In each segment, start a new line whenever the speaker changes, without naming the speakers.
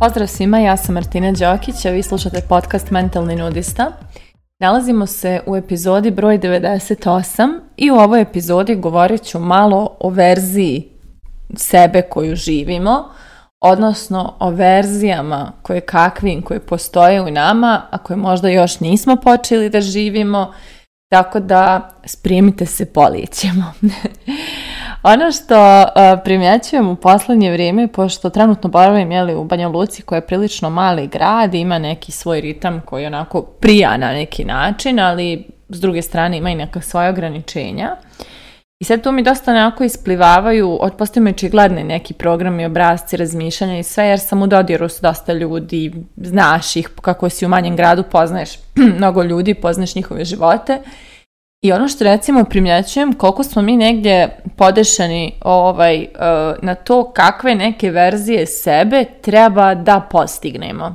Pozdrav svima, ja sam Martina Đokić, a vi slušate podcast Mentalni nudista. Nalazimo se u epizodi broj 98 i u ovoj epizodi govorit ću malo o verziji sebe koju živimo, odnosno o verzijama koje kakvim, koje postoje u nama, a koje možda još nismo počeli da živimo, tako da spremite se, polijećemo. Ono što e, primjećujem u posljednje vrijeme, pošto trenutno boravim jeli, u Banja Luci koja je prilično mali grad ima neki svoj ritam koji onako prija na neki način, ali s druge strane ima i neka svoja ograničenja. I sad tu mi dosta onako isplivavaju, me gladne neki programi, obrazci, razmišljanja i sve, jer sam u dodiru s dosta ljudi, znaš ih, kako si u manjem gradu, poznaješ mnogo ljudi, poznaš njihove živote i ono što recimo primjećujem koliko smo mi negdje podešani ovaj, e, na to kakve neke verzije sebe treba da postignemo.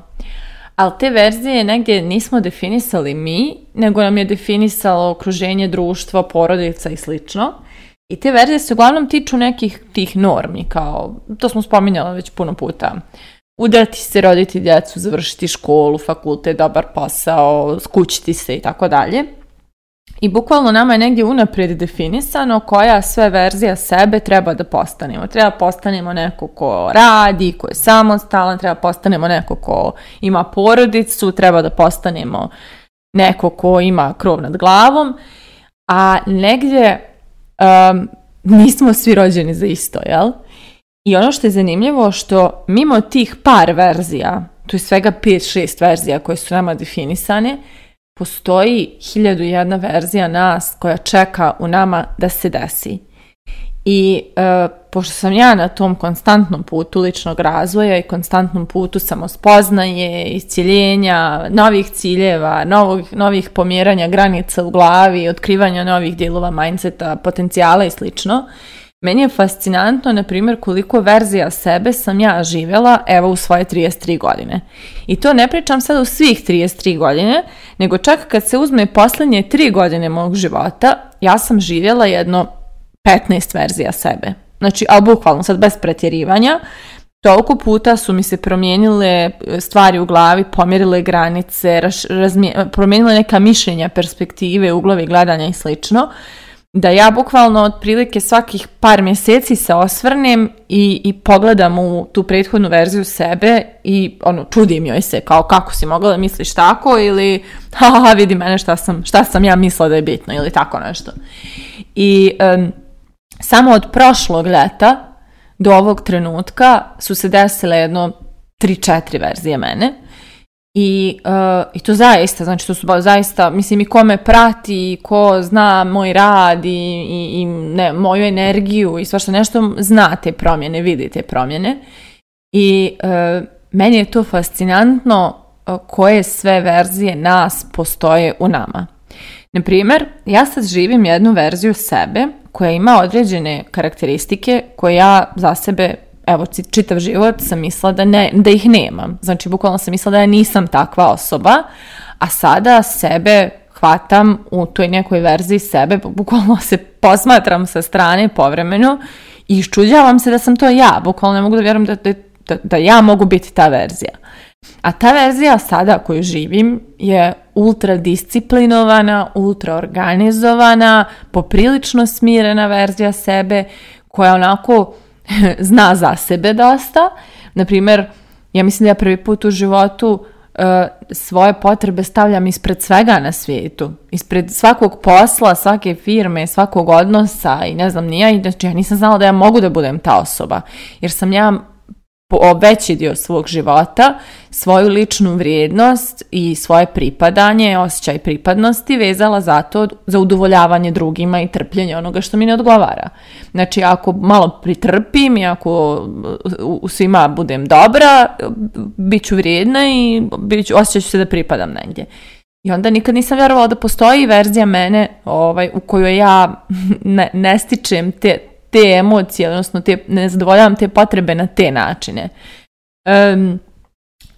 Ali te verzije negdje nismo definisali mi, nego nam je definisalo okruženje, društvo, porodica i slično. I te verzije se uglavnom tiču nekih tih normi, kao, to smo spominjali već puno puta. Udati se, roditi djecu, završiti školu, fakulte, dobar posao, skućiti se i tako dalje i bukvalno nama je negdje unaprijed definisano koja sve verzija sebe treba da postanemo. Treba postanemo neko ko radi, ko je samostalan, treba postanemo neko ko ima porodicu, treba da postanemo neko ko ima krov nad glavom, a negdje um, nismo svi rođeni za isto, jel? I ono što je zanimljivo što mimo tih par verzija, tu je svega 5-6 verzija koje su nama definisane, postoji hiljadu jedna verzija nas koja čeka u nama da se desi. I e, pošto sam ja na tom konstantnom putu ličnog razvoja i konstantnom putu samospoznaje, isciljenja, novih ciljeva, novih pomjeranja granica u glavi, otkrivanja novih dijelova mindseta, potencijala i slično, meni je fascinantno, na primjer, koliko verzija sebe sam ja živjela, evo, u svoje 33 godine. I to ne pričam sad u svih 33 godine, nego čak kad se uzme posljednje 3 godine mog života, ja sam živjela jedno 15 verzija sebe. Znači, ali bukvalno, sad bez pretjerivanja, toliko puta su mi se promijenile e, stvari u glavi, pomjerile granice, promijenile neka mišljenja, perspektive, uglovi gledanja i slično, da ja bukvalno otprilike svakih par mjeseci se osvrnem i, i pogledam u tu prethodnu verziju sebe i ono, čudim joj se kao kako si mogla da misliš tako ili ha, ha vidi mene šta sam, šta sam ja mislila da je bitno ili tako nešto. I samo od prošlog leta do ovog trenutka su se desile jedno 3-4 verzije mene i, eh, I to zaista, znači to su zaista, mislim i ko me prati, ko zna moj rad i, i, ne, moju energiju i svašta nešto, zna te promjene, vidi te promjene. I eh, meni je to fascinantno eh, koje sve verzije nas postoje u nama. Naprimjer, ja sad živim jednu verziju sebe koja ima određene karakteristike koje ja za sebe evo, čitav život sam mislila da, ne, da ih nemam. Znači, bukvalno sam mislila da ja nisam takva osoba, a sada sebe hvatam u toj nekoj verziji sebe, bukvalno se posmatram sa strane povremeno i iščuđavam se da sam to ja, bukvalno ne mogu da vjerujem da, da, da ja mogu biti ta verzija. A ta verzija sada koju živim je ultra disciplinovana, ultra organizovana, poprilično smirena verzija sebe koja onako zna za sebe dosta. Naprimjer, ja mislim da ja prvi put u životu uh, svoje potrebe stavljam ispred svega na svijetu. Ispred svakog posla, svake firme, svakog odnosa i ne znam, nija, znači ja nisam znala da ja mogu da budem ta osoba. Jer sam ja veći dio svog života svoju ličnu vrijednost i svoje pripadanje, osjećaj pripadnosti vezala za to, za udovoljavanje drugima i trpljenje onoga što mi ne odgovara. Znači, ako malo pritrpim i ako u svima budem dobra, bit ću vrijedna i bit osjećat ću se da pripadam negdje. I onda nikad nisam vjerovala da postoji verzija mene ovaj, u kojoj ja ne, ne stičem te, te emocije, odnosno te, ne zadovoljavam te potrebe na te načine.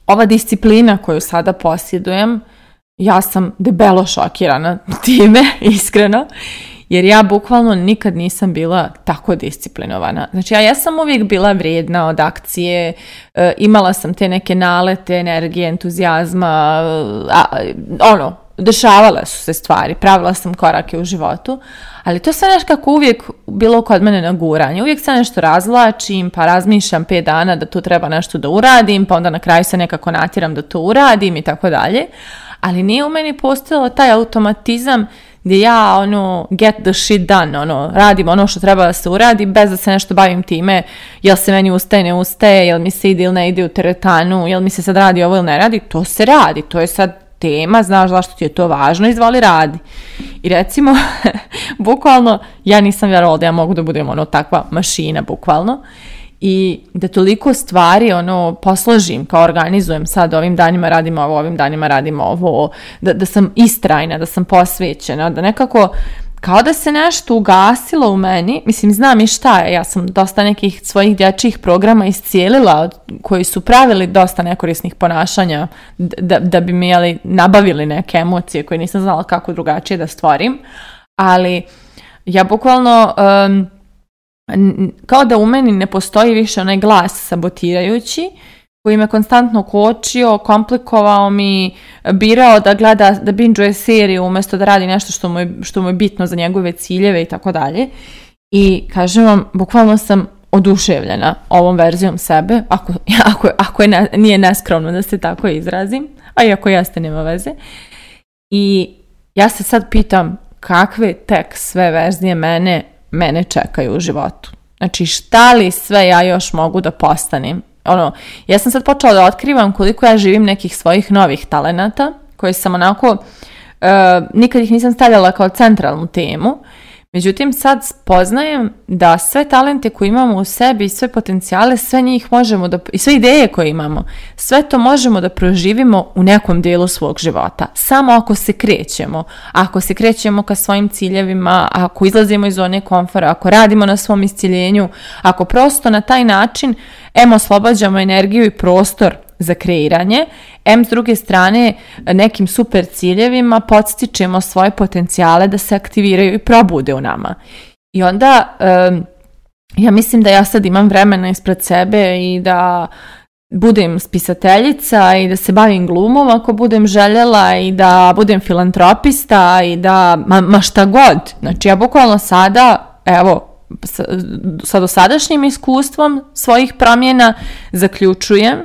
ova disciplina koju sada posjedujem, ja sam debelo šokirana time, iskreno, jer ja bukvalno nikad nisam bila tako disciplinovana. Znači ja, ja sam uvijek bila vrijedna od akcije, eh, imala sam te neke nalete, energije, entuzijazma, eh, ono, Dešavala su se stvari, pravila sam korake u životu, ali to se nešto kako uvijek bilo kod mene na guranje. Uvijek se nešto razlačim, pa razmišljam pet dana da tu treba nešto da uradim, pa onda na kraju se nekako natjeram da to uradim i tako dalje. Ali nije u meni postojalo taj automatizam gdje ja ono get the shit done, ono radim ono što treba da se uradi bez da se nešto bavim time, jel se meni ustaje, ne ustaje, jel mi se ide ili ne ide u teretanu, jel mi se sad radi ovo ili ne radi, to se radi, to je sad tema, znaš zašto ti je to važno, izvali radi. I recimo, bukvalno, ja nisam vjerovala da ja mogu da budem ono takva mašina, bukvalno i da toliko stvari ono posložim, kao organizujem sad ovim danima radimo, ovo, ovim danima radimo ovo, da, da sam istrajna, da sam posvećena, da nekako kao da se nešto ugasilo u meni, mislim znam i šta je, ja sam dosta nekih svojih dječjih programa iscijelila koji su pravili dosta nekorisnih ponašanja da, da bi mi jeli, nabavili neke emocije koje nisam znala kako drugačije da stvorim, ali ja bukvalno... Um, kao da u meni ne postoji više onaj glas sabotirajući koji me konstantno kočio, komplikovao mi, birao da gleda, da binđuje seriju umjesto da radi nešto što mu je, što mu je bitno za njegove ciljeve i tako dalje. I kažem vam, bukvalno sam oduševljena ovom verzijom sebe, ako, ako, ako je nije neskromno da se tako izrazim, a i ako jeste, nema veze. I ja se sad pitam kakve tek sve verzije mene, mene čekaju u životu. Znači šta li sve ja još mogu da postanem ono, ja sam sad počela da otkrivam koliko ja živim nekih svojih novih talenata, koje sam onako, uh, nikad ih nisam stavljala kao centralnu temu Međutim, sad poznajem da sve talente koje imamo u sebi i sve potencijale, sve njih možemo da, i sve ideje koje imamo, sve to možemo da proživimo u nekom dijelu svog života. Samo ako se krećemo, ako se krećemo ka svojim ciljevima, ako izlazimo iz zone komfora, ako radimo na svom isciljenju, ako prosto na taj način emo oslobađamo energiju i prostor za kreiranje, M s druge strane nekim super ciljevima podstičemo svoje potencijale da se aktiviraju i probude u nama. I onda ja mislim da ja sad imam vremena ispred sebe i da budem spisateljica i da se bavim glumom ako budem željela i da budem filantropista i da, ma, ma šta god. Znači ja bukvalno sada, evo, sa, sa dosadašnjim iskustvom svojih promjena zaključujem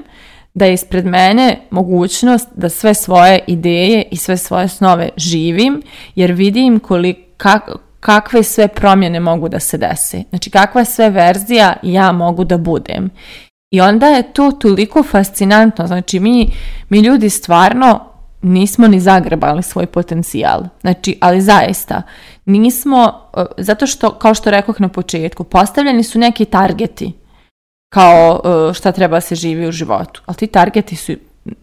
da je ispred mene mogućnost da sve svoje ideje i sve svoje snove živim, jer vidim koliko, kakve sve promjene mogu da se desi. Znači kakva sve verzija ja mogu da budem. I onda je to toliko fascinantno. Znači mi, mi ljudi stvarno nismo ni zagrebali svoj potencijal. Znači, ali zaista, nismo, e, zato što, kao što rekoh na početku, postavljeni su neki targeti kao e, šta treba se živi u životu. Ali ti targeti su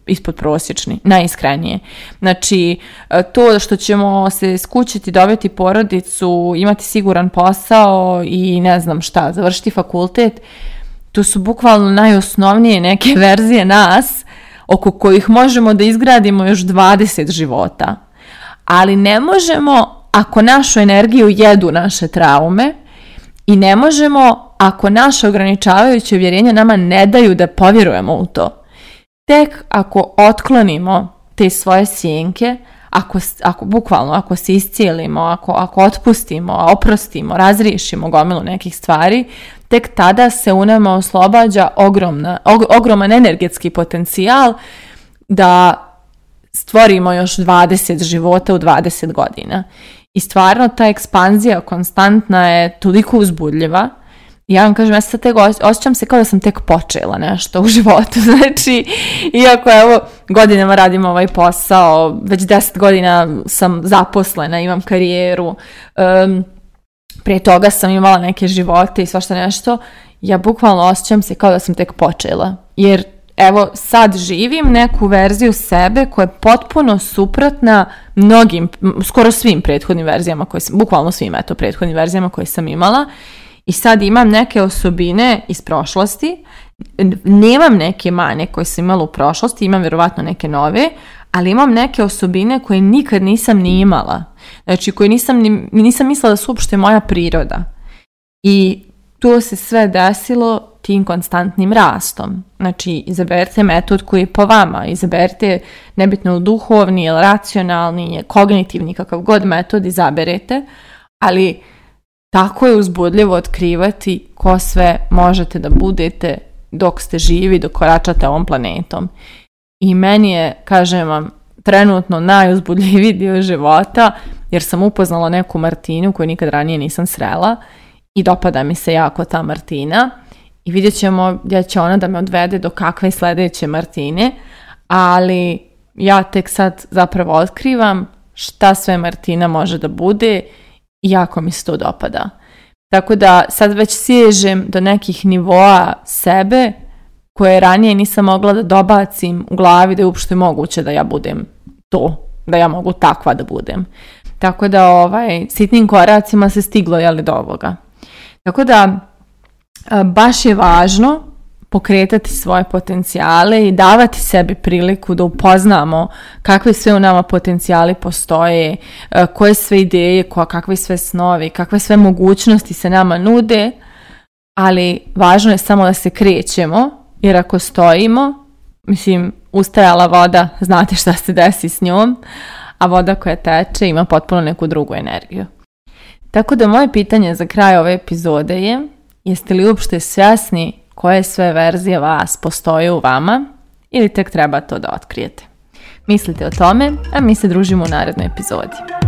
ispod prosječni, najiskrenije. Znači, e, to što ćemo se skućiti, dobiti porodicu, imati siguran posao i ne znam šta, završiti fakultet, to su bukvalno najosnovnije neke verzije nas oko kojih možemo da izgradimo još 20 života. Ali ne možemo, ako našu energiju jedu naše traume, i ne možemo, ako naše ograničavajuće uvjerenja nama ne daju da povjerujemo u to, tek ako otklonimo te svoje sjenke, ako, ako, bukvalno, ako se iscijelimo, ako, ako otpustimo, oprostimo, razriješimo gomilu nekih stvari, tek tada se u nama oslobađa ogromna, ogroman energetski potencijal da stvorimo još 20 života u 20 godina. I stvarno ta ekspanzija konstantna je toliko uzbudljiva. Ja vam kažem, ja sad tek osjećam se kao da sam tek počela nešto u životu. Znači, iako evo godinama radim ovaj posao, već deset godina sam zaposlena, imam karijeru, um, prije toga sam imala neke živote i svašta nešto, ja bukvalno osjećam se kao da sam tek počela. Jer evo sad živim neku verziju sebe koja je potpuno suprotna mnogim, skoro svim prethodnim verzijama, koje, sam, bukvalno svim eto prethodnim verzijama koje sam imala i sad imam neke osobine iz prošlosti, nemam neke mane koje sam imala u prošlosti, imam vjerovatno neke nove, ali imam neke osobine koje nikad nisam ni imala. Znači, koje nisam, nisam mislila da su uopšte moja priroda. I to se sve desilo tim konstantnim rastom. Znači, izaberite metod koji je po vama, izaberite nebitno duhovni ili racionalni, kognitivni, kakav god metod izaberete, ali tako je uzbudljivo otkrivati ko sve možete da budete dok ste živi, dok koračate ovom planetom. I meni je, kažem vam, trenutno najuzbudljiviji dio života, jer sam upoznala neku Martinu koju nikad ranije nisam srela i dopada mi se jako ta Martina i vidjet ćemo gdje će ona da me odvede do kakve sljedeće Martine, ali ja tek sad zapravo otkrivam šta sve Martina može da bude i jako mi se to dopada. Tako da sad već sježem do nekih nivoa sebe koje ranije nisam mogla da dobacim u glavi da je uopšte moguće da ja budem to, da ja mogu takva da budem. Tako da ovaj, sitnim koracima se stiglo jeli, do ovoga. Tako da E, baš je važno pokretati svoje potencijale i davati sebi priliku da upoznamo kakvi sve u nama potencijali postoje, e, koje sve ideje, kakvi sve snovi, kakve sve mogućnosti se nama nude, ali važno je samo da se krećemo, jer ako stojimo, mislim, ustajala voda, znate šta se desi s njom, a voda koja teče ima potpuno neku drugu energiju. Tako da moje pitanje za kraj ove epizode je Jeste li uopšte svjesni koje sve verzije vas postoje u vama ili tek treba to da otkrijete? Mislite o tome, a mi se družimo u narednoj epizodi.